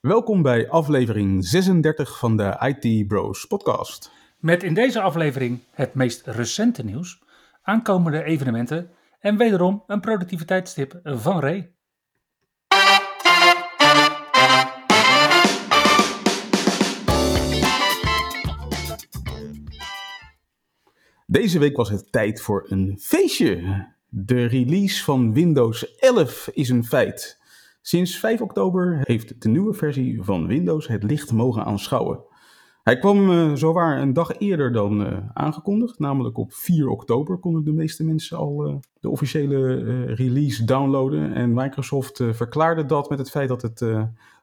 Welkom bij aflevering 36 van de IT Bros podcast. Met in deze aflevering het meest recente nieuws, aankomende evenementen en wederom een productiviteitstip van Ray. Deze week was het tijd voor een feestje. De release van Windows 11 is een feit. Sinds 5 oktober heeft de nieuwe versie van Windows het licht mogen aanschouwen. Hij kwam uh, zowaar een dag eerder dan uh, aangekondigd, namelijk op 4 oktober konden de meeste mensen al uh, de officiële release downloaden. En Microsoft verklaarde dat met het feit dat het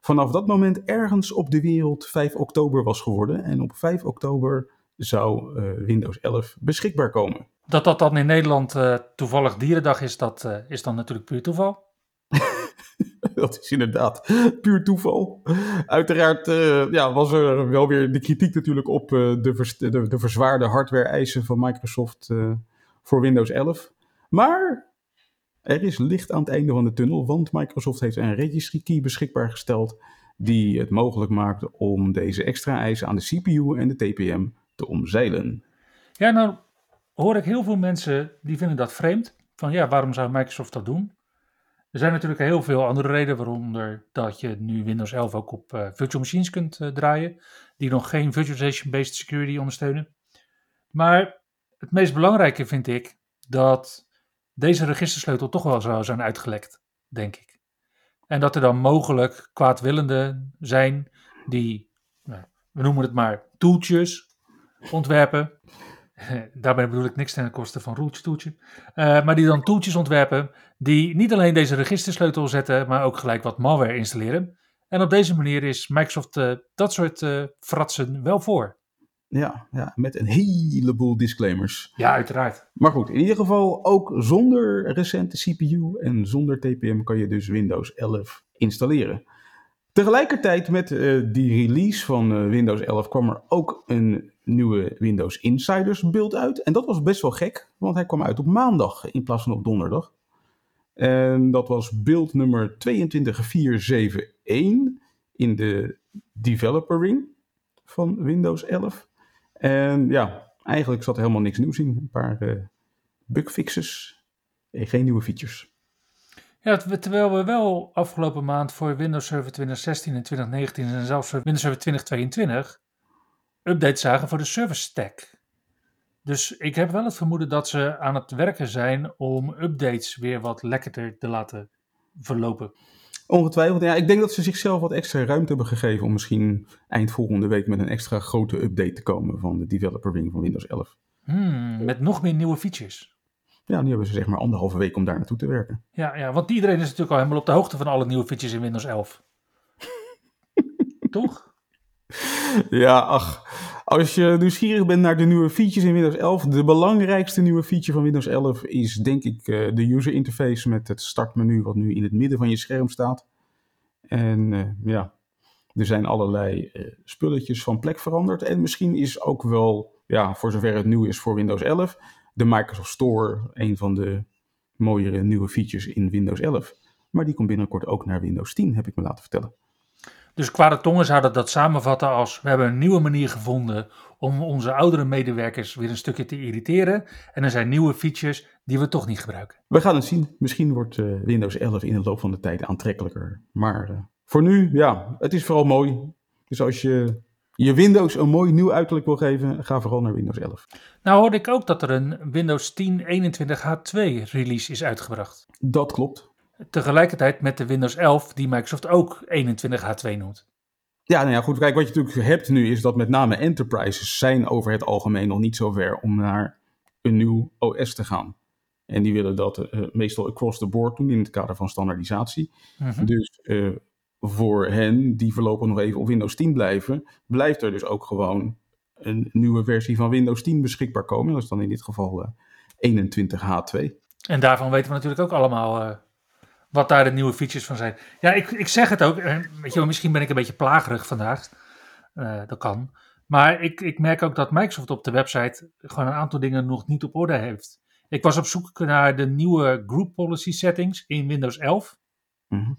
vanaf dat moment ergens op de wereld 5 oktober was geworden. En op 5 oktober zou Windows 11 beschikbaar komen. Dat dat dan in Nederland toevallig Dierendag is, dat is dan natuurlijk puur toeval. dat is inderdaad puur toeval. Uiteraard uh, ja, was er wel weer de kritiek natuurlijk op uh, de, de, de, verzwaarde hardware-eisen van Microsoft uh, voor Windows 11. Maar er is licht aan het einde van de tunnel, want Microsoft heeft een registry key beschikbaar gesteld die het mogelijk maakt om deze extra eisen aan de CPU en de TPM te omzeilen. Ja, nou hoor ik heel veel mensen die vinden dat vreemd. Van ja, waarom zou Microsoft dat doen? Er zijn natuurlijk heel veel andere redenen, waaronder dat je nu Windows 11 ook op uh, virtual machines kunt uh, draaien, die nog geen virtualization-based security ondersteunen. Maar het meest belangrijke vind ik dat deze registersleutel toch wel zou zijn uitgelekt, denk ik. En dat er dan mogelijk kwaadwillenden zijn die, nou, we noemen het maar, toeltjes ontwerpen Daarbij bedoel ik niks ten koste van Roeltje Toeltje. Uh, maar die dan toeltjes ontwerpen die niet alleen deze registersleutel zetten, maar ook gelijk wat malware installeren. En op deze manier is Microsoft uh, dat soort uh, fratsen wel voor. Ja, ja, met een heleboel disclaimers. Ja, uiteraard. Maar goed, in ieder geval ook zonder recente CPU en zonder TPM kan je dus Windows 11 installeren. Tegelijkertijd met uh, die release van Windows 11 kwam er ook een nieuwe Windows Insiders beeld uit. En dat was best wel gek, want hij kwam uit op maandag in plaats van op donderdag. En dat was beeld nummer 22471 in de developer ring van Windows 11. En ja, eigenlijk zat er helemaal niks nieuws in. Een paar uh, bugfixes en geen nieuwe features. Ja, terwijl we wel afgelopen maand voor Windows Server 2016 en 2019 en zelfs voor Windows Server 2022 updates zagen voor de service stack. Dus ik heb wel het vermoeden dat ze aan het werken zijn om updates weer wat lekkerder te laten verlopen. Ongetwijfeld, ja. Ik denk dat ze zichzelf wat extra ruimte hebben gegeven om misschien eind volgende week met een extra grote update te komen van de developer wing van Windows 11. Hmm, met nog meer nieuwe features. Ja, nu hebben ze zeg maar anderhalve week om daar naartoe te werken. Ja, ja, want iedereen is natuurlijk al helemaal op de hoogte van alle nieuwe features in Windows 11. Toch? Ja, ach. Als je nieuwsgierig bent naar de nieuwe features in Windows 11, de belangrijkste nieuwe feature van Windows 11 is denk ik uh, de user interface met het startmenu wat nu in het midden van je scherm staat. En uh, ja, er zijn allerlei uh, spulletjes van plek veranderd. En misschien is ook wel, ja, voor zover het nieuw is voor Windows 11, de Microsoft Store een van de mooiere nieuwe features in Windows 11. Maar die komt binnenkort ook naar Windows 10, heb ik me laten vertellen. Dus kwade tongen zouden dat samenvatten als we hebben een nieuwe manier gevonden om onze oudere medewerkers weer een stukje te irriteren. En er zijn nieuwe features die we toch niet gebruiken. We gaan het zien. Misschien wordt uh, Windows 11 in de loop van de tijd aantrekkelijker. Maar uh, voor nu, ja, het is vooral mooi. Dus als je je Windows een mooi nieuw uiterlijk wil geven, ga vooral naar Windows 11. Nou hoorde ik ook dat er een Windows 10 21H2 release is uitgebracht. Dat klopt. Tegelijkertijd met de Windows 11, die Microsoft ook 21H2 noemt. Ja, nou ja, goed. Kijk, wat je natuurlijk hebt nu is dat met name enterprises zijn over het algemeen nog niet zo ver om naar een nieuw OS te gaan. En die willen dat uh, meestal across the board doen in het kader van standaardisatie. -hmm. Dus uh, voor hen die voorlopig nog even op Windows 10 blijven, blijft er dus ook gewoon een nieuwe versie van Windows 10 beschikbaar komen. Dat is dan in dit geval 21H2. En daarvan weten we natuurlijk ook allemaal wat daar de nieuwe features van zijn. Ja, ik, ik zeg het ook. Weet je, misschien ben ik een beetje plagerig vandaag. dat kan. Maar ik, ik merk ook dat Microsoft op de website gewoon een aantal dingen nog niet op orde heeft. Ik was op zoek naar de nieuwe group policy settings in Windows 11. Mhm.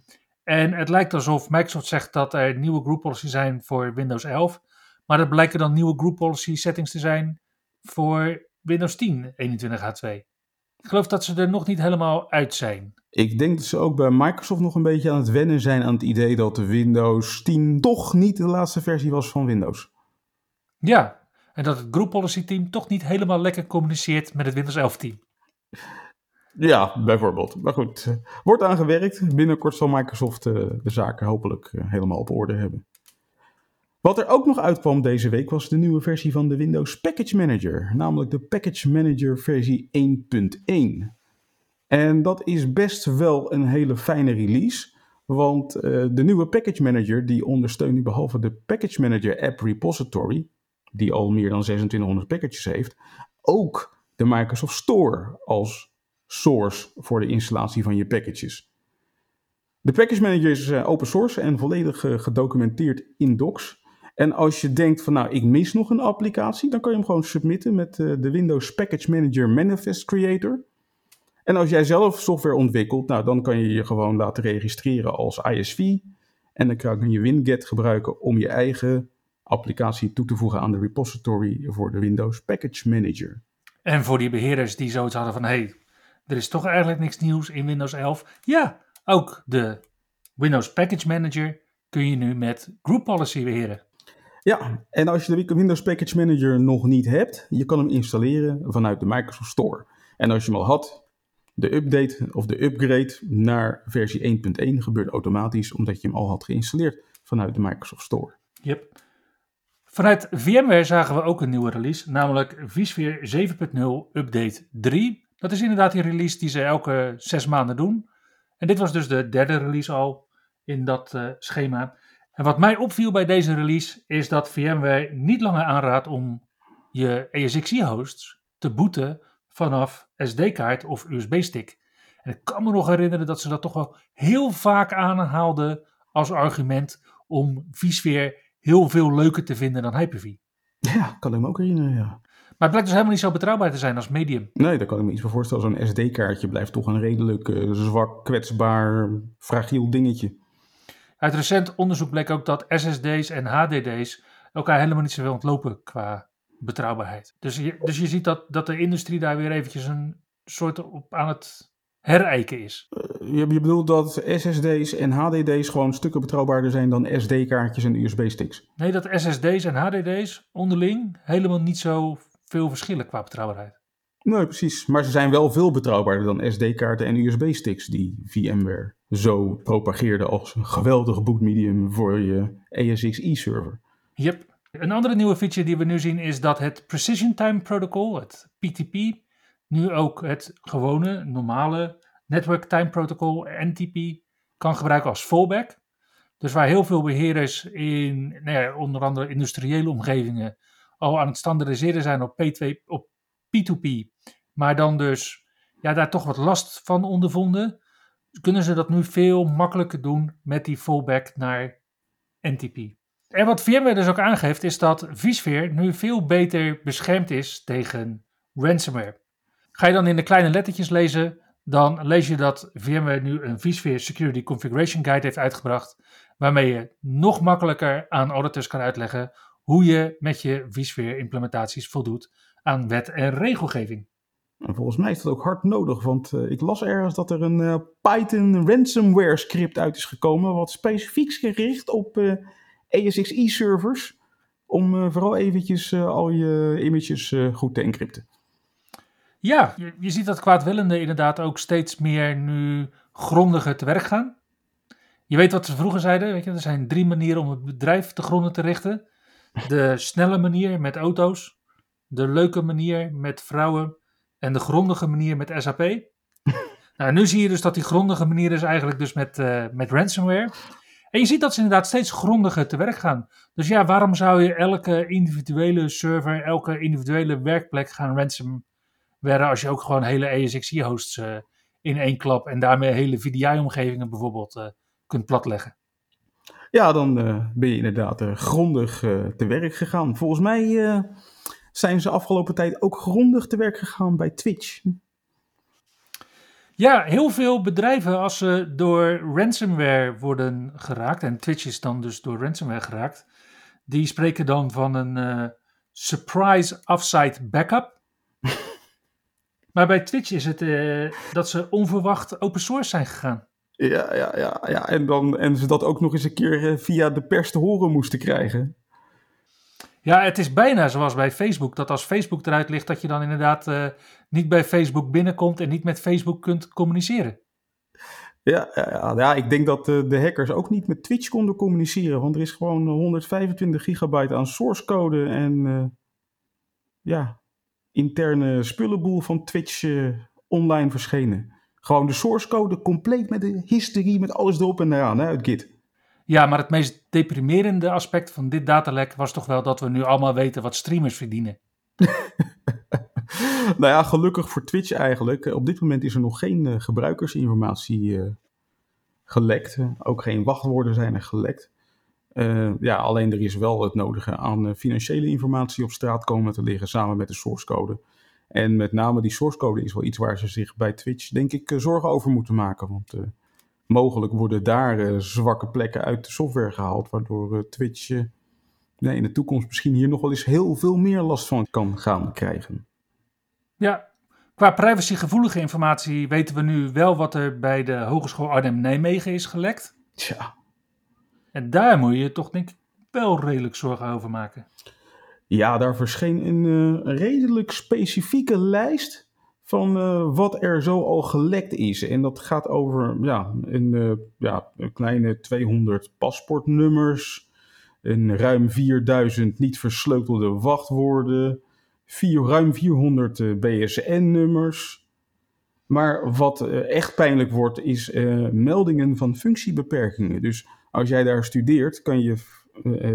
En het lijkt alsof Microsoft zegt dat er nieuwe group policies zijn voor Windows 11. Maar dat blijken dan nieuwe group policy settings te zijn voor Windows 10 21H2. Ik geloof dat ze er nog niet helemaal uit zijn. Ik denk dat ze ook bij Microsoft nog een beetje aan het wennen zijn aan het idee dat de Windows 10 toch niet de laatste versie was van Windows. Ja, en dat het group policy team toch niet helemaal lekker communiceert met het Windows 11 team. Ja, bijvoorbeeld. Maar goed, eh, wordt aangewerkt. Binnenkort zal Microsoft uh, de zaken hopelijk uh, helemaal op orde hebben. Wat er ook nog uitkwam deze week was de nieuwe versie van de Windows Package Manager, namelijk de Package Manager versie 1.1. En dat is best wel een hele fijne release, want de nieuwe Package Manager die ondersteunt nu behalve de Package Manager App Repository, die al meer dan 2600 packages heeft, ook de Microsoft Store als source voor de installatie van je packages. De Package Manager is eh, open source en volledig eh, gedocumenteerd in Docs. En als je denkt van nou, ik mis nog een applicatie, dan kan je hem gewoon submitten met eh, de Windows Package Manager Manifest Creator. En als jij zelf software ontwikkelt, nou, dan kan je je gewoon laten registreren als ISV. En dan kan je Winget gebruiken om je eigen applicatie toe te voegen aan de repository voor de Windows Package Manager. En voor die beheerders die zoiets hadden van, hey, er is toch eigenlijk niks nieuws in Windows 11. Ja, ook de Windows Package Manager kun je nu met Group Policy beheren. Ja, en als je de Windows Package Manager nog niet hebt, je kan hem installeren vanuit de Microsoft Store. En als je hem al had, de update of de upgrade naar versie 1.1 gebeurt automatisch omdat je hem al had geïnstalleerd vanuit de Microsoft Store. Yep. Vanuit VMware zagen we ook een nieuwe release, namelijk vSphere 7.0 Update 3. Dat is inderdaad die release die ze elke zes maanden doen. En dit was dus de derde release al in dat uh, schema. En wat mij opviel bij deze release is dat VMware niet langer aanraadt om je ESXi-hosts te booten vanaf SD-kaart of USB-stick. En ik kan me nog herinneren dat ze dat toch wel heel vaak aanhaalden als argument om vSphere heel veel leuker te vinden dan Hyper-V. Ja, kan ik me ook herinneren, ja. Maar het blijkt dus helemaal niet zo betrouwbaar te zijn als medium. Nee, daar kan ik me iets voor voorstellen. Zo'n SD-kaartje blijft toch een redelijk uh, zwak, kwetsbaar, fragiel dingetje. Uit recent onderzoek bleek ook dat SSD's en HDD's elkaar helemaal niet zoveel ontlopen qua betrouwbaarheid. Dus je, dus je ziet dat, dat de industrie daar weer eventjes een soort op aan het herijken is. Uh, je, je bedoelt dat SSD's en HDD's gewoon stukken betrouwbaarder zijn dan SD-kaartjes en USB-sticks? Nee, dat SSD's en HDD's onderling helemaal niet zo veel verschillen qua betrouwbaarheid. Nee, precies. Maar ze zijn wel veel betrouwbaarder dan SD-kaarten en USB-sticks die VMware zo propageerde als een geweldige bootmedium voor je ESXi-server. Yep. Een andere nieuwe feature die we nu zien is dat het Precision Time Protocol, het PTP, nu ook het gewone, normale Network Time Protocol, NTP, kan gebruiken als fallback. Dus waar heel veel beheerders in nou ja, onder andere industriële omgevingen al aan het standaardiseren zijn op, P2, op P2P, maar dan dus ja, daar toch wat last van ondervonden, kunnen ze dat nu veel makkelijker doen met die fallback naar NTP. En wat VMware dus ook aangeeft, is dat vSphere nu veel beter beschermd is tegen ransomware. Ga je dan in de kleine lettertjes lezen, dan lees je dat VMware nu een vSphere Security Configuration Guide heeft uitgebracht, waarmee je nog makkelijker aan auditors kan uitleggen hoe je met je vSphere implementaties voldoet aan wet en regelgeving. En volgens mij is dat ook hard nodig, want uh, ik las ergens dat er een uh, Python ransomware script uit is gekomen, wat specifiek gericht op uh, eh, ESXi servers, om vooral eventjes al je images goed te encrypten. Ja, je, je, ziet dat kwaadwillenden inderdaad ook steeds meer nu grondiger te werk gaan. Je weet wat ze vroeger zeiden, weet je, er zijn drie manieren om het bedrijf te gronden te richten. De snelle manier met auto's, de leuke manier met vrouwen en de grondige manier met SAP. nou, nu zie je dus dat die grondige manier is eigenlijk dus met, uh, met ransomware. En je ziet dat ze inderdaad steeds grondiger te werk gaan. Dus ja, waarom zou je elke individuele server, elke individuele werkplek gaan ransomwaren als je ook gewoon hele ESXi-hosts uh, in één klap en daarmee hele VDI-omgevingen bijvoorbeeld uh, kunt platleggen? Ja, dan ben je inderdaad grondig te werk gegaan. Volgens mij zijn ze afgelopen tijd ook grondig te werk gegaan bij Twitch. Ja, heel veel bedrijven als ze door ransomware worden geraakt, en Twitch is dan dus door ransomware geraakt, die spreken dan van een uh, surprise offsite backup. maar bij Twitch is het uh, dat ze onverwacht open source zijn gegaan. Ja, ja, ja, ja. En, dan, en ze dat ook nog eens een keer uh, via de pers te horen moesten krijgen. Ja, het is bijna zoals bij Facebook. Dat als Facebook eruit ligt, dat je dan inderdaad uh, niet bij Facebook binnenkomt en niet met Facebook kunt communiceren. Ja, ja, ja ik denk dat de hackers ook niet met Twitch konden communiceren. Want er is gewoon 125 gigabyte aan source code en uh, ja, interne spullenboel van Twitch online verschenen. Gewoon de source code compleet met de history, met alles erop en eraan hè, uit Git. Ja, maar het meest deprimerende aspect van dit datalek was toch wel dat we nu allemaal weten wat streamers verdienen. nou ja, gelukkig voor Twitch eigenlijk. Op dit moment is er nog geen uh, gebruikersinformatie uh, gelekt. Ook geen wachtwoorden zijn er gelekt. Uh, ja, alleen er is wel het nodige aan financiële informatie op straat komen te liggen samen met de source code. En met name die source code is wel iets waar ze zich bij Twitch denk ik zorgen over moeten maken. Want mogelijk worden daar uh, zwakke plekken uit de software gehaald, waardoor uh, Twitch uh, nee, in de toekomst misschien hier nog wel eens heel veel meer last van kan gaan krijgen. Ja, qua privacygevoelige informatie weten we nu wel wat er bij de Hogeschool Arnhem-Nijmegen is gelekt. Tja. En daar moet je toch denk ik wel redelijk zorgen over maken. Ja, daar verscheen een redelijk specifieke lijst van uh, wat er zo al gelekt is. En dat gaat over ja, een, uh, ja, kleine 200 paspoortnummers, een ruim 4000 niet versleutelde wachtwoorden, vier, ruim 400 uh, BSN-nummers. Maar wat echt pijnlijk wordt, is meldingen van functiebeperkingen. Dus als jij daar studeert, kan je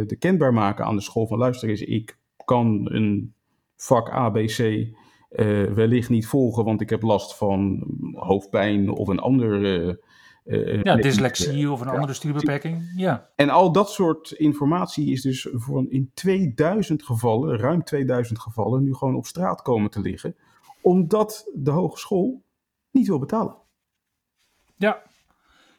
de kenbaar maken aan de school van luister eens, ik kan een vak ABC uh, wellicht niet volgen, want ik heb last van hoofdpijn of een andere. Uh, ja, dyslexie of een ja. andere studiebeperking. Ja. En al dat soort informatie is dus voor in 2000 gevallen, ruim 2000 gevallen, nu gewoon op straat komen te liggen, omdat de hogeschool niet wil betalen. Ja,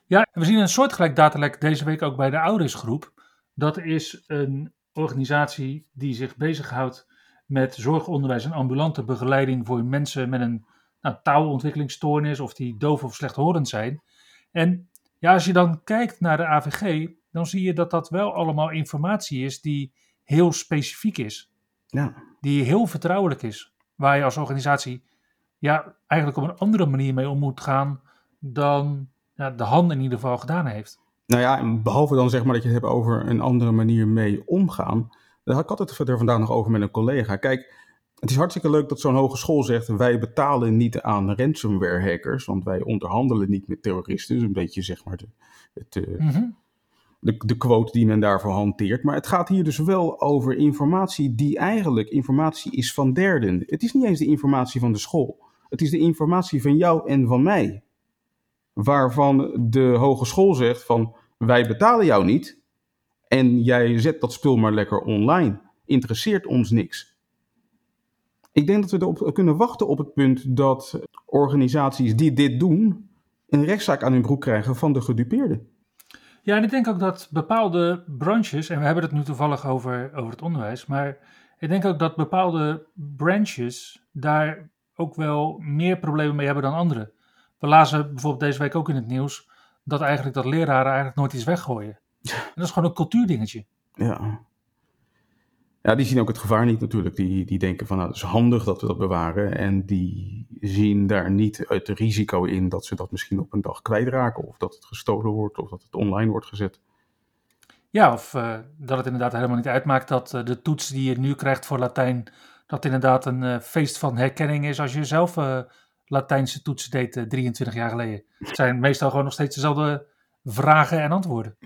ja we zien een soortgelijk datalek deze week ook bij de Aurisgroep. Dat is een organisatie die zich bezighoudt met zorgonderwijs en ambulante begeleiding voor mensen met een nou, taalontwikkelingsstoornis of die doof of slechthorend zijn. En ja, als je dan kijkt naar de AVG, dan zie je dat dat wel allemaal informatie is die heel specifiek is. Ja. Die heel vertrouwelijk is. Waar je als organisatie ja, eigenlijk op een andere manier mee om moet gaan dan ja, de hand in ieder geval gedaan heeft. Nou ja, behalve dan zeg maar dat je het hebt over een andere manier mee omgaan, daar had ik altijd er vandaag nog over met een collega. Kijk, het is hartstikke leuk dat zo'n hogeschool zegt: wij betalen niet aan ransomware hackers, want wij onderhandelen niet met terroristen. Dus een beetje zeg maar de, het, uh, de, de quote die men daarvoor hanteert. Maar het gaat hier dus wel over informatie die eigenlijk informatie is van derden. Het is niet eens de informatie van de school. Het is de informatie van jou en van mij. Waarvan de hogeschool zegt van wij betalen jou niet, en jij zet dat spul maar lekker online. Interesseert ons niks. Ik denk dat we erop kunnen wachten op het punt dat organisaties die dit doen, een rechtszaak aan hun broek krijgen van de gedupeerden. Ja, en ik denk ook dat bepaalde branches, en we hebben het nu toevallig over, over het onderwijs, maar ik denk ook dat bepaalde branches daar ook wel meer problemen mee hebben dan andere. We lazen bijvoorbeeld deze week ook in het nieuws dat eigenlijk dat leraren eigenlijk nooit iets weggooien dat is gewoon een cultuurdingetje. Ja. Ja, die zien ook het gevaar niet natuurlijk. Die, die denken van nou, het is handig dat we dat bewaren. En die zien daar niet het risico in dat ze dat misschien op een dag kwijtraken. Of dat het gestolen wordt of dat het online wordt gezet. Ja, of uh, dat het inderdaad helemaal niet uitmaakt dat uh, de toets die je nu krijgt voor Latijn, dat inderdaad een uh, feest van herkenning is als je zelf Latijnse toetsen deed 23 jaar geleden. Het zijn meestal gewoon nog steeds dezelfde vragen en antwoorden.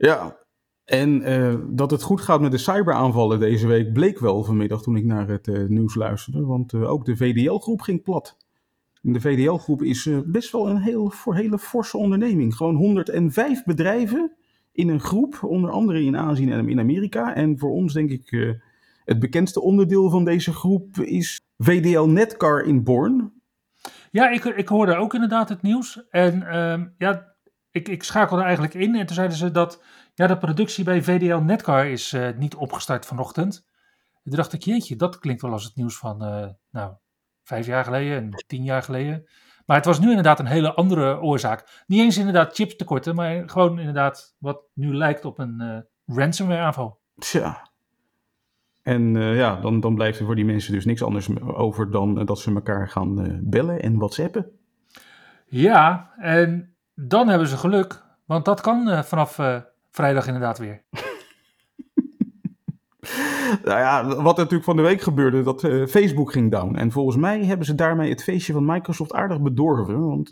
Ja, en uh, dat het goed gaat met de cyberaanvallen deze week bleek wel vanmiddag toen ik naar het uh, nieuws luisterde. Want uh, ook de VDL-groep ging plat. En de VDL-groep is best wel een heel, voor hele forse onderneming. Gewoon 105 bedrijven in een groep, onder andere in Azië en in Amerika. En voor ons denk ik het bekendste onderdeel van deze groep is VDL Netcar in Born. Ja, ik, ik hoorde ook inderdaad het nieuws. En ehm, ja, ik, ik schakelde eigenlijk in en toen zeiden ze dat ja, de productie bij VDL Netcar is uh, niet opgestart vanochtend. toen dacht ik, jeetje, dat klinkt wel als het nieuws van, uh, nou, vijf jaar geleden en tien jaar geleden. Maar het was nu inderdaad een hele andere oorzaak. Niet eens inderdaad chiptekorten, maar gewoon inderdaad wat nu lijkt op een uh, ransomware aanval. Tja. En ja, dan, dan blijft er voor die mensen dus niks anders over dan dat ze elkaar gaan bellen en whatsappen. Ja, en dan hebben ze geluk, want dat kan vanaf vrijdag inderdaad weer. nou ja, wat natuurlijk van de week gebeurde, dat uh, Facebook ging down. En volgens mij hebben ze daarmee het feestje van Microsoft aardig bedorven. Want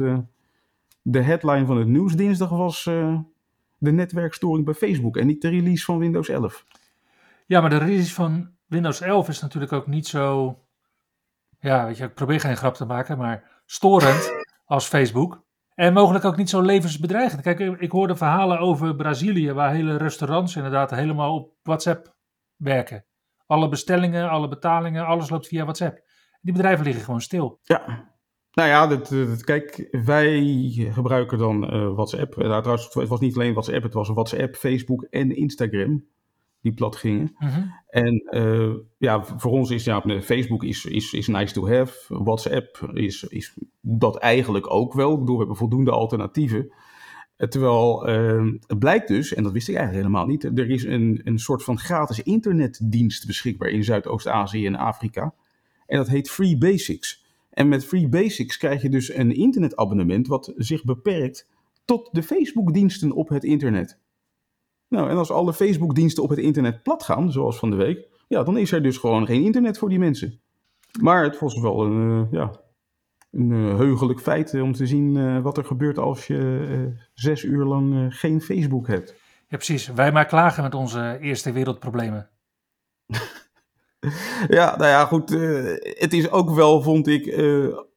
de headline van het nieuws dinsdag was de netwerkstoring bij Facebook en niet de release van Windows 11. Ja, maar de release van Windows 11 is natuurlijk ook niet zo... Ja, weet je, ik probeer geen grap te maken, maar storend als Facebook. En mogelijk ook niet zo levensbedreigend. Kijk, ik hoorde verhalen over Brazilië, waar hele restaurants inderdaad helemaal op WhatsApp werken. Alle bestellingen, alle betalingen, alles loopt via WhatsApp. Die bedrijven liggen gewoon stil. Ja, nou ja, dat, kijk, wij gebruiken dan uh, WhatsApp. Nou, trouwens, het was niet alleen WhatsApp, het was WhatsApp, Facebook en Instagram die plat gingen. Mhm. En uh, ja, voor ons is ja, Facebook is, is, is nice to have. WhatsApp is, is dat eigenlijk ook wel. Ik bedoel, we hebben voldoende alternatieven. Eh, terwijl uh, het blijkt dus, en dat wist ik eigenlijk helemaal niet, er is een, een soort van gratis internetdienst beschikbaar in Zuidoost-Azië en Afrika. En dat heet Free Basics. En met Free Basics krijg je dus een internetabonnement wat zich beperkt tot de Facebook-diensten op het internet. Nou, en als alle Facebook-diensten op het internet plat gaan, zoals van de week, ja, dan is er dus gewoon geen internet voor die mensen. Maar het was wel een, uh, ja, een uh, heugelijk feit om te zien uh, wat er gebeurt als je zes uur lang geen Facebook hebt. Ja, precies. Wij maar klagen met onze eerste wereldproblemen. ja, nou ja, goed. het is ook wel, vond ik,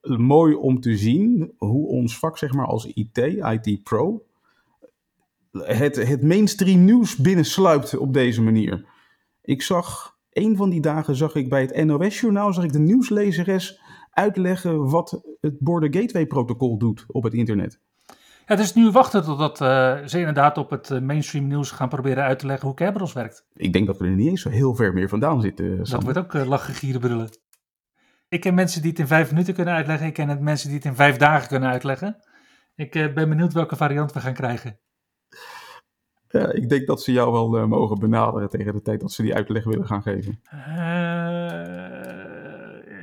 mooi om te zien hoe ons vak, zeg maar, als IT, IT Pro, het, het mainstream nieuws binnensluipt op deze manier. Ik zag, een van die dagen zag ik bij het NOS-journaal, zag ik de nieuwslezeres uitleggen wat het Border Gateway protocol doet op het internet. Ja, het is nu wachten totdat uh, ze inderdaad op het uh, mainstream nieuws gaan proberen uit te leggen hoe Kerberos werkt. Ik denk dat we er niet eens zo heel ver meer vandaan zitten. Sam. Dat wordt ook uh, lachen, gieren, brullen. Ik ken mensen die het in vijf minuten kunnen uitleggen. Ik ken mensen die het in vijf dagen kunnen uitleggen. Ik ben benieuwd welke variant we gaan krijgen. Ja, ik denk dat ze jou wel uh, mogen benaderen tegen de tijd dat ze die uitleg willen gaan geven. Uh,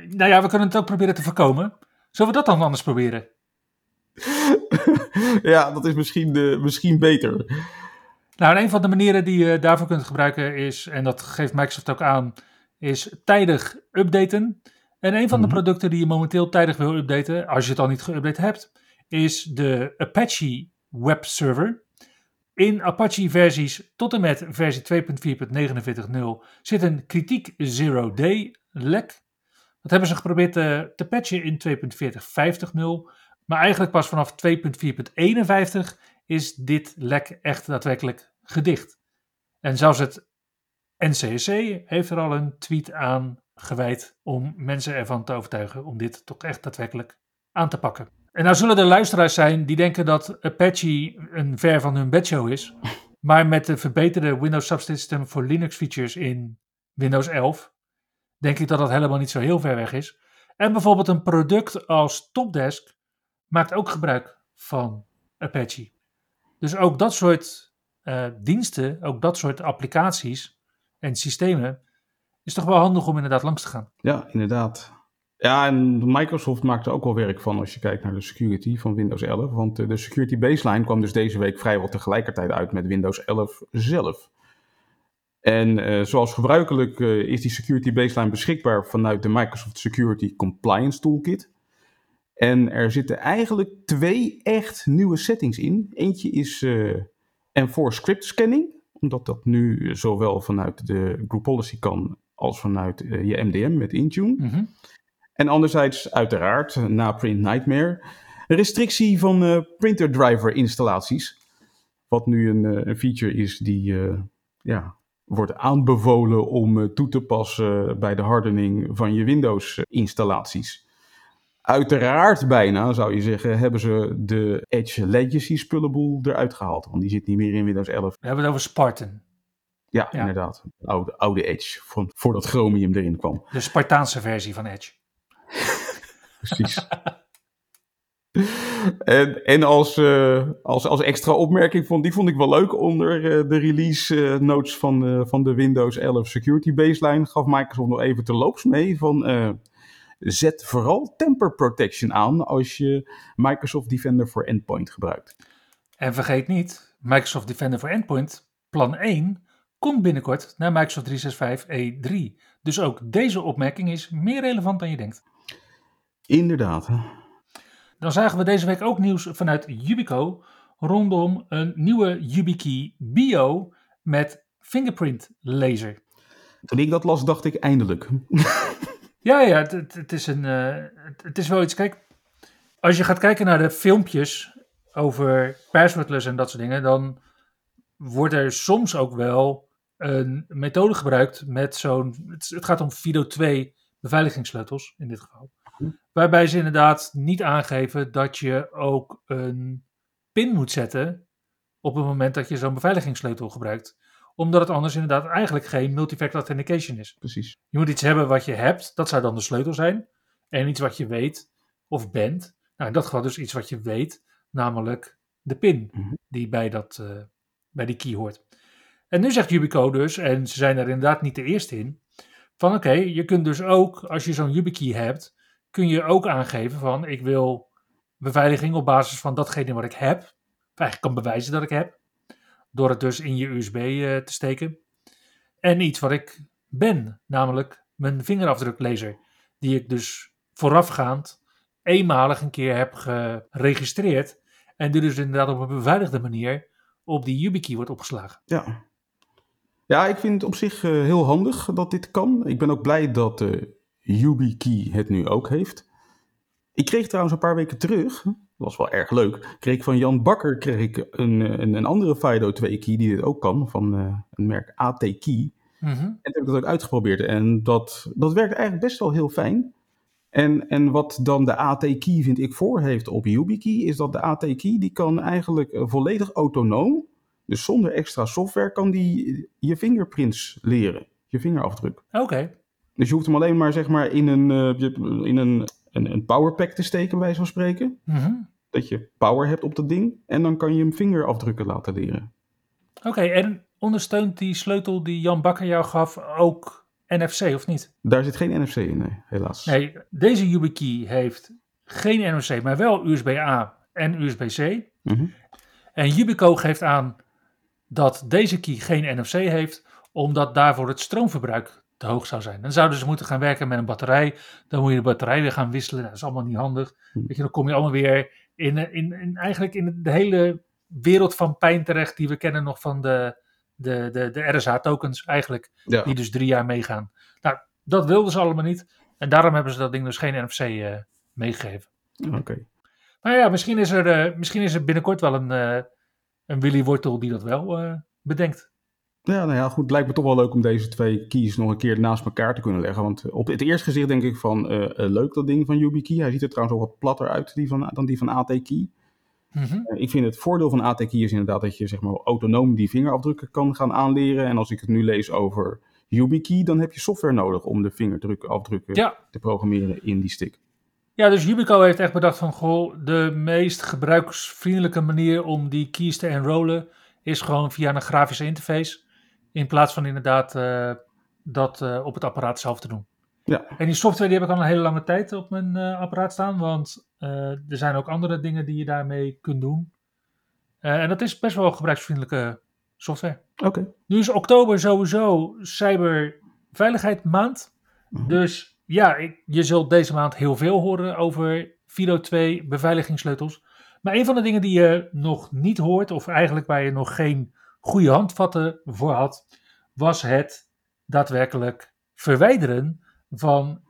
nou ja, we kunnen het ook proberen te voorkomen. Zullen we dat dan anders proberen? ja, dat is misschien, de, misschien beter. Nou, een van de manieren die je daarvoor kunt gebruiken is, en dat geeft Microsoft ook aan, is tijdig updaten. En een van de mhm. producten die je momenteel tijdig wil updaten, als je het al niet geüpdate hebt, is de Apache Web Server. In Apache-versies tot en met versie 2.4.49.0 zit een kritiek zero day lek. Dat hebben ze geprobeerd te, te patchen in 2.40.50.0 maar eigenlijk pas vanaf 2.4.51 is dit lek echt daadwerkelijk gedicht. En zelfs het NCSC heeft er al een tweet aan gewijd om mensen ervan te overtuigen om dit toch echt daadwerkelijk aan te pakken. En nou zullen er luisteraars zijn die denken dat Apache een ver van hun bedshow is. Maar met de verbeterde Windows Subsystem voor Linux features in Windows 11, denk ik dat dat helemaal niet zo heel ver weg is. En bijvoorbeeld een product als Topdesk maakt ook gebruik van Apache. Dus ook dat soort uh, diensten, ook dat soort applicaties en systemen, is toch wel handig om inderdaad langs te gaan. Ja, inderdaad. Ja, en Microsoft maakt er ook wel werk van als je kijkt naar de security van Windows 11. Want eh, de security baseline kwam dus deze week vrijwel tegelijkertijd uit met Windows 11 zelf. En uh, zoals gebruikelijk uh, is die security baseline beschikbaar vanuit de Microsoft Security Compliance Toolkit. En er zitten eigenlijk twee echt nieuwe settings in. Eentje is uh, en voor script scanning, omdat dat nu zowel vanuit de group policy kan als vanuit eh, je MDM met Intune. Mhm. En anderzijds uiteraard, na Print Nightmare, een restrictie van printer driver installaties. Wat nu een, eh, een feature is die eh, ja, wordt aanbevolen om toe te passen bij de hardening van je Windows installaties. Uiteraard bijna, zou je zeggen, hebben ze de Edge Legacy spullenboel eruit gehaald. Want die zit niet meer in Windows 11. We hebben het over Spartan. Ja, Ja. inderdaad. Oude, oude Edge, van, voordat Chromium erin kwam. De Spartaanse versie van Edge. Precies. en en als, eh, als, als extra opmerking, vond, die vond ik wel leuk. Onder eh, de release eh, notes van, van de Windows 11 Security Baseline gaf Microsoft nog even terloops mee van... zet vooral temper protection aan als je Microsoft Defender for Endpoint gebruikt. En vergeet niet, Microsoft Defender for Endpoint, plan 1, komt binnenkort naar Microsoft 365 E3. Dus ook deze opmerking is meer relevant dan je denkt. Inderdaad. hè. Dan zagen we deze week ook nieuws vanuit Yubico rondom een nieuwe YubiKey Bio met fingerprint laser. Toen ik dat las, dacht ik eindelijk. Ja, ja, het, het, is een, eh, het, is wel iets. Kijk, als je gaat kijken naar de filmpjes over passwordless en dat soort dingen, dan wordt er soms ook wel een methode gebruikt met zo'n. Het, gaat om Fido 2 beveiligingssleutels in dit geval. Waarbij ze inderdaad niet aangeven dat je ook een pin moet zetten op het moment dat je zo'n beveiligingssleutel gebruikt. Omdat het anders inderdaad eigenlijk geen multifactor authentication is. Precies. Je moet iets hebben wat je hebt, dat zou dan de sleutel zijn. En iets wat je weet of bent. Nou, in dat geval dus iets wat je weet, namelijk de pin Mhm. die bij, dat, eh, bij die key hoort. En nu zegt Yubico dus, en ze zijn er inderdaad niet de eerste in, van oké, je kunt dus ook, als je zo'n YubiKey hebt, kun je ook aangeven van ik wil beveiliging op basis van datgene wat ik heb. Of eigenlijk kan bewijzen dat ik heb. Door het dus in je USB eh, te steken. En iets wat ik ben, namelijk mijn vingerafdruklezer. Die ik dus voorafgaand eenmalig een keer heb geregistreerd. En die dus inderdaad op een beveiligde manier op die YubiKey wordt opgeslagen. Ja. Ja, ik vind het op zich eh, heel handig dat dit kan. Ik ben ook blij dat eh YubiKey het nu ook heeft. Ik kreeg trouwens een paar weken terug, dat was wel erg leuk, kreeg van Jan Bakker kreeg ik een, een, een andere FIDO 2 key die dit ook kan, van eh, een merk AT Key. Mhm. En toen heb ik dat ook uitgeprobeerd en dat, dat werkt eigenlijk best wel heel fijn. En, en wat dan de AT-key vind ik voor heeft op YubiKey, is dat de AT-key die kan eigenlijk eh, volledig autonoom, dus zonder extra software, kan die je fingerprints leren, je vingerafdruk. Oké, Dus je hoeft hem alleen maar zeg maar in een, eh, in een, een, een powerpack te steken, bij van spreken. Mhm. Dat je power hebt op dat ding en dan kan je hem vingerafdrukken laten leren. Oké, en ondersteunt die sleutel die Jan Bakker jou gaf ook NFC of niet? Daar zit geen NFC in, nee, helaas. Nee, deze YubiKey heeft geen NFC, maar wel USB-A en USB-C. Mhm. En Yubico geeft aan dat deze key geen NFC heeft, omdat daarvoor het stroomverbruik te hoog zou zijn. Dan zouden ze moeten gaan werken met een batterij. Dan moet je de batterij weer gaan wisselen. Nou, dat is allemaal niet handig. Hm. Weet je, dan kom je allemaal weer in, in, in, eigenlijk in de hele wereld van pijn terecht die we kennen nog van de, de, de, de RSA-tokens eigenlijk. Ja. Die dus drie jaar meegaan. Nou, dat wilden ze allemaal niet. En daarom hebben ze dat ding dus geen NFC eh, meegegeven. Oké. Maar ja, misschien is er, eh, misschien is er binnenkort wel een, eh, een Willy Wortel die dat wel eh, bedenkt. Ja, nou ja, goed. Lijkt me toch wel leuk om deze twee keys nog een keer naast elkaar te kunnen leggen. Want op het eerste gezicht denk ik van, eh, eh, leuk dat ding van YubiKey. Hij ziet er trouwens ook wat platter uit die van, dan die van AT-Key. Mhm. Eh, ik vind het voordeel van AT-Key is inderdaad dat je zeg maar, autonoom die vingerafdrukken kan gaan aanleren. En als ik het nu lees over YubiKey, dan heb je software nodig om de vingerafdrukken Ja. te programmeren in die stick. ja, dus Yubico heeft echt bedacht van, goh, de meest gebruiksvriendelijke manier om die keys te enrollen is gewoon via een grafische interface. In plaats van inderdaad eh, dat eh, op het apparaat zelf te doen. Ja. En die software die heb ik al een hele lange tijd op mijn eh, apparaat staan, want er zijn ook andere dingen die je daarmee kunt doen. En dat is best wel gebruiksvriendelijke software. Oké. Nu is oktober sowieso cyberveiligheid maand. Mhm. Dus ja, ik, je zult deze maand heel veel horen over Fido 2 beveiligingssleutels. Maar een van de dingen die je nog niet hoort, of eigenlijk waar je nog geen goede handvatten voor had, was het daadwerkelijk verwijderen van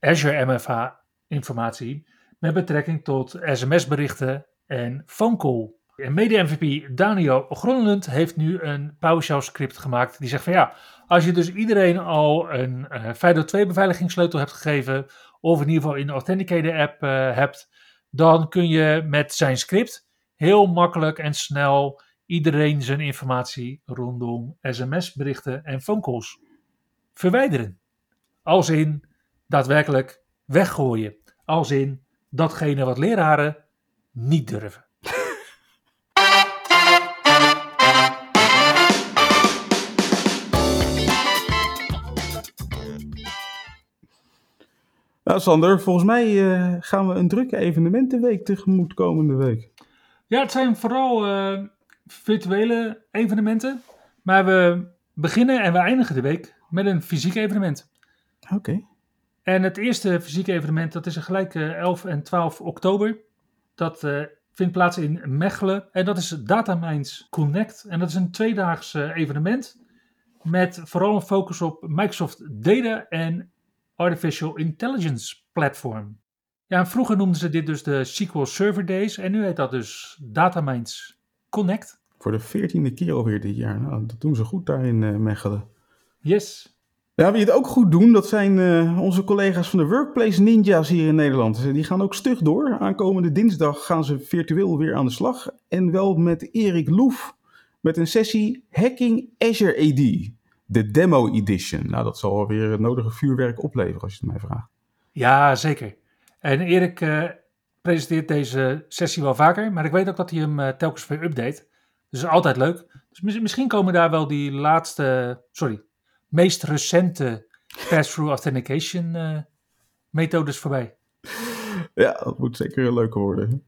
Azure MFA informatie met betrekking tot sms-berichten en phone call. En mede-MVP Daniel Gronlund heeft nu een PowerShell script gemaakt die zegt van ja, als je dus iedereen al een uh, FIDO2 beveiligingssleutel hebt gegeven, of in ieder geval in de Authenticator app uh, hebt, dan kun je met zijn script heel makkelijk en snel iedereen zijn informatie rondom sms-berichten en phone calls verwijderen. Als in daadwerkelijk weggooien. Als in datgene wat leraren niet durven. Nou, Sander, volgens mij uh, gaan we een drukke evenementenweek tegemoet komende week. Ja, het zijn vooral uh, virtuele evenementen. Maar we beginnen en we eindigen de week met een fysiek evenement. Oké. Okay. En het eerste fysieke evenement, dat is gelijk uh, 11 en 12 oktober. Dat uh, vindt plaats in Mechelen. En dat is Dataminds Connect. En dat is een tweedaags evenement. Met vooral een focus op Microsoft Data en Artificial Intelligence Platform. Ja, vroeger noemden ze dit dus de SQL Server Days. En nu heet dat dus Dataminds Connect. Voor de veertiende keer alweer dit jaar. Nou, dat doen ze goed daar in uh, Mechelen. Yes. Ja, wie het ook goed doen, dat zijn uh, onze collega's van de Workplace Ninjas hier in Nederland. Die gaan ook stug door. Aankomende dinsdag gaan ze virtueel weer aan de slag. En wel met Erik Loef. Met een sessie Hacking Azure AD. De Demo Edition. Nou, dat zal weer het nodige vuurwerk opleveren als je het mij vraagt. Ja, zeker. En Erik uh, presenteert deze sessie wel vaker. Maar ik weet ook dat hij hem uh, telkens weer update. Dus altijd leuk. Dus misschien komen daar wel die laatste, sorry, meest recente pass-through authentication uh, methodes voorbij. Ja, dat moet zeker een leuke worden.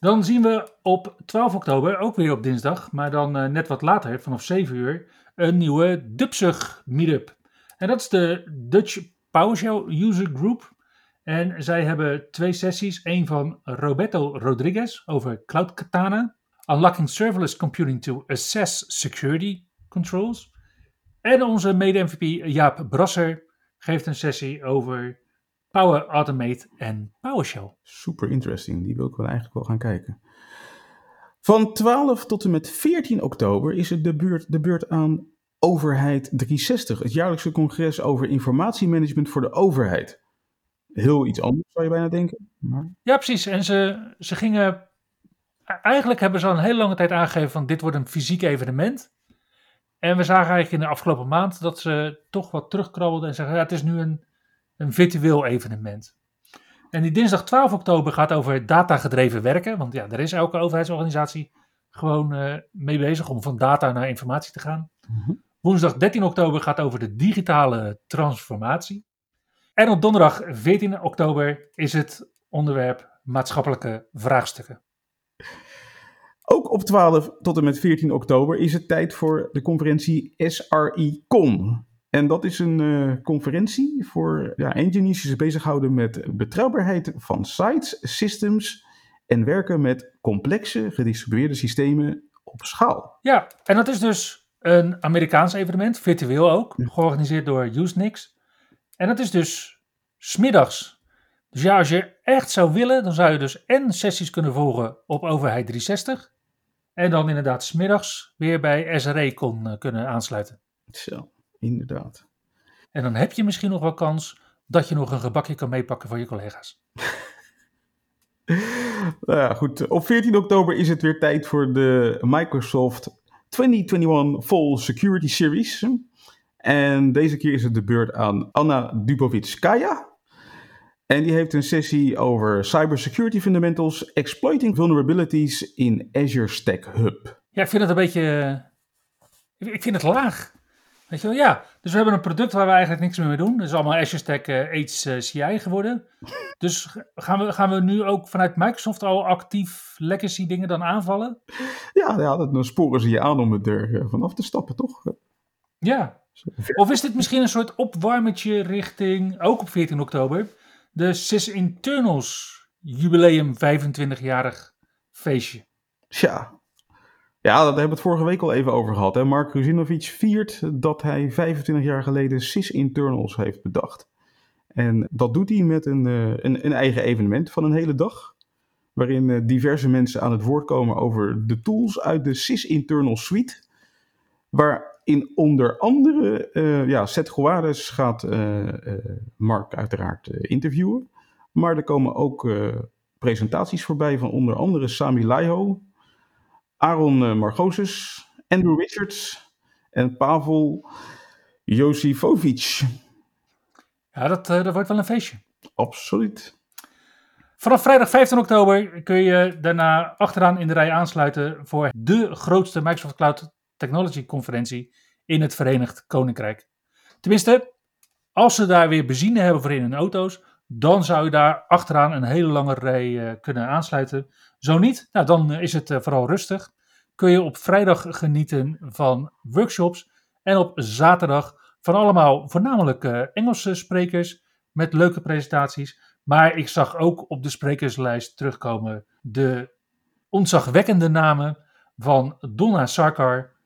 Dan zien we op 12 oktober, ook weer op dinsdag, maar dan uh, net wat later, vanaf 7 uur, een nieuwe Dupsug meetup. En dat is de Dutch PowerShell User Group. En zij hebben twee sessies. Eén van Roberto Rodriguez over Cloud Katana. Unlocking Serverless Computing to Assess Security Controls. En onze mede-MVP Jaap Brasser geeft een sessie over Power Automate en PowerShell. Super interesting, die wil ik wel eigenlijk wel gaan kijken. Van 12 tot en met 14 oktober is het de beurt, de beurt aan Overheid 360, het jaarlijkse congres over informatiemanagement voor de overheid. Heel iets anders zou je bijna denken. Maar... Ja, precies. En ze, ze gingen eigenlijk hebben ze al een hele lange tijd aangegeven van dit wordt een fysiek evenement. En we zagen eigenlijk in de afgelopen maand dat ze toch wat terugkrabbelden en zeggen ja, het is nu een, een virtueel evenement. En die dinsdag 12 oktober gaat over datagedreven werken. Want ja, daar is elke overheidsorganisatie gewoon uh, mee bezig om van data naar informatie te gaan. Mm-hmm. Woensdag 13 oktober gaat over de digitale transformatie. En op donderdag 14 oktober is het onderwerp maatschappelijke vraagstukken. Ook op 12 tot en met 14 oktober is het tijd voor de conferentie SRI-CON. En dat is een uh, conferentie voor ja, engineers die zich bezighouden met betrouwbaarheid van sites, systems en werken met complexe gedistribueerde systemen op schaal. Ja, en dat is dus een Amerikaans evenement, virtueel ook, georganiseerd door Usenix. En dat is dus smiddags. Dus ja, als je echt zou willen, dan zou je dus en sessies kunnen volgen op Overheid 360 en dan inderdaad smiddags weer bij SRE kon uh, kunnen aansluiten. Zo, inderdaad. En dan heb je misschien nog wel kans dat je nog een gebakje kan meepakken voor je collega's. nou ja, goed. Op 14 oktober is het weer tijd voor de Microsoft 2021 Fall Security Series. En deze keer is het de beurt aan Anna Dubovitskaya. En die heeft een sessie over cybersecurity fundamentals, exploiting vulnerabilities in Azure Stack Hub. Ja, ik vind het een beetje. Ik vind het laag. Weet je wel, ja. Dus we hebben een product waar we eigenlijk niks meer mee doen. Dat is allemaal Azure Stack HCI geworden. Dus gaan we, gaan we nu ook vanuit Microsoft al actief legacy dingen dan aanvallen? Ja, ja dan sporen ze je aan om er uh, vanaf te stappen, toch? Ja. Of is dit misschien een soort opwarmetje richting, ook op 14 oktober, de Sys Internals jubileum 25-jarig feestje. Tja. Ja, daar hebben we het vorige week al even over gehad. Hè? Mark Ruzinovic viert dat hij 25 jaar geleden sys-internals heeft bedacht. En dat doet hij met een, eh, een, een eigen evenement van een hele dag. Waarin eh, diverse mensen aan het woord komen over de tools uit de sys-internal suite. Waarin onder andere uh, ja, Seth Juarez gaat Mark uiteraard interviewen. Maar er komen ook presentaties voorbij van onder andere Sami Laiho, Aaron Margosis, Andrew Richards en Pavel Josifovic. Ja, dat, dat wordt wel een feestje. Absoluut. Vanaf vrijdag 15 oktober kun je daarna achteraan in de rij aansluiten voor de grootste Microsoft Cloud Technology conferentie in het Verenigd Koninkrijk. Tenminste, als ze daar weer benzine hebben voor in hun auto's, dan zou je daar achteraan een hele lange rij uh, kunnen aansluiten. Zo niet, nou, dan is het uh, vooral rustig. Kun je op vrijdag genieten van workshops en op zaterdag van allemaal voornamelijk Engelse sprekers met leuke presentaties. Maar ik zag ook op de sprekerslijst terugkomen de ontzagwekkende namen van Donna Sarkar,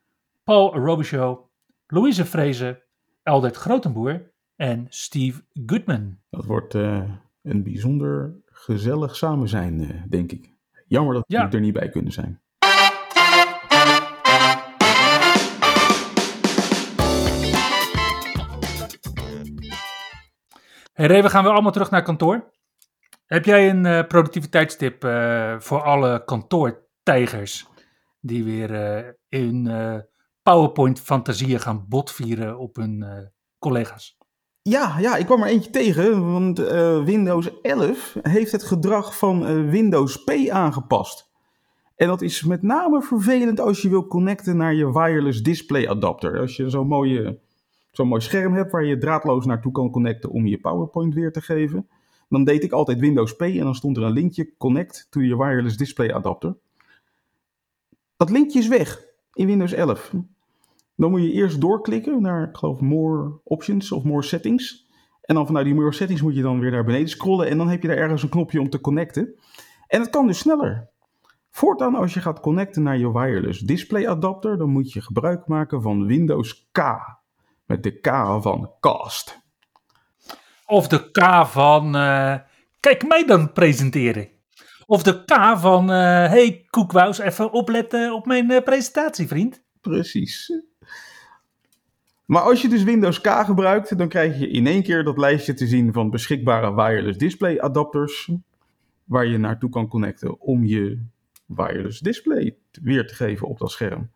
Paul Robichaud, Louise Vrezen, Eldert Grotenboer en Steve Goodman. Dat wordt uh, een bijzonder gezellig samen zijn, uh, denk ik. Jammer dat we ja. er niet bij kunnen zijn. Hey Ray, we gaan weer allemaal terug naar kantoor. Heb jij een uh, productiviteitstip voor alle kantoortijgers die weer in PowerPoint-fantasieën gaan botvieren op hun collega's? Ja, ja, ik kwam er eentje tegen, want uh, Windows 11 heeft het gedrag van uh, Windows P aangepast. En dat is met name vervelend als je wil connecten naar je wireless display adapter. Als je zo'n mooie, zo'n mooi scherm hebt waar je draadloos naartoe kan connecten om je PowerPoint weer te geven. Dan deed ik altijd Windows P en dan stond er een linkje connect to your wireless display adapter. Dat linkje is weg in Windows 11. Dan moet je eerst doorklikken naar, ik geloof, More Options of More Settings. En dan vanuit die More Settings moet je dan weer naar beneden scrollen. En dan heb je daar ergens een knopje om te connecten. En het kan dus sneller. Voortaan als je gaat connecten naar je wireless display adapter, dan moet je gebruik maken van Windows K. Met de K van cast. Of de K van, uh, kijk mij dan presenteren. Of de K van, uh, hey Koekwous, even opletten op mijn uh, presentatie, vriend. Precies. Maar als je dus Windows K gebruikt, dan krijg je in één keer dat lijstje te zien van beschikbare wireless display adapters. Waar je naartoe kan connecten om je wireless display weer te geven op dat scherm.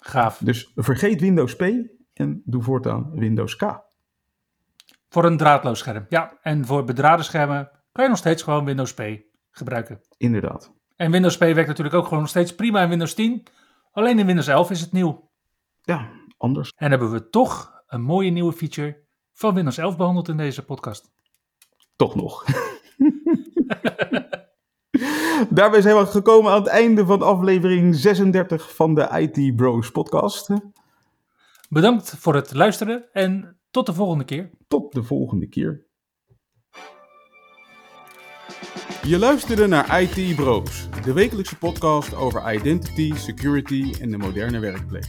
Gaaf. Dus vergeet Windows P en doe voortaan Windows K. Voor een draadloos scherm. Ja, en voor bedraden schermen kan je nog steeds gewoon Windows P gebruiken. Inderdaad. En Windows P werkt natuurlijk ook gewoon nog steeds prima in Windows 10. Alleen in Windows 11 is het nieuw. Ja, anders. En hebben we toch een mooie nieuwe feature van Windows 11 behandeld in deze podcast. Toch nog. Daarbij zijn we gekomen aan het einde van aflevering 36 van de IT Bros podcast. Bedankt voor het luisteren en tot de volgende keer. Tot de volgende keer. Je luisterde naar IT Bros, de wekelijkse podcast over identity, security en de moderne werkplek.